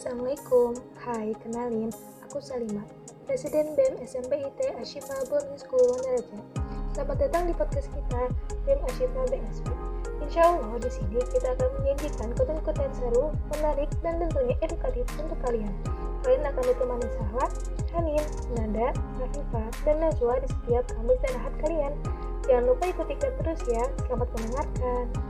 Assalamualaikum, hai kenalin, aku Salima, Presiden BEM SMP IT Ashifa Boarding School Wondaraja. Selamat datang di podcast kita BEM Ashifa BSB. Insya Allah di sini kita akan menyajikan konten-konten seru, menarik, dan tentunya edukatif untuk kalian. Kalian akan ditemani Sahwa, Hanin, Nanda, Rafifa, dan Najwa di setiap Kamis dan Ahad kalian. Jangan lupa ikuti kita terus ya. Selamat mendengarkan.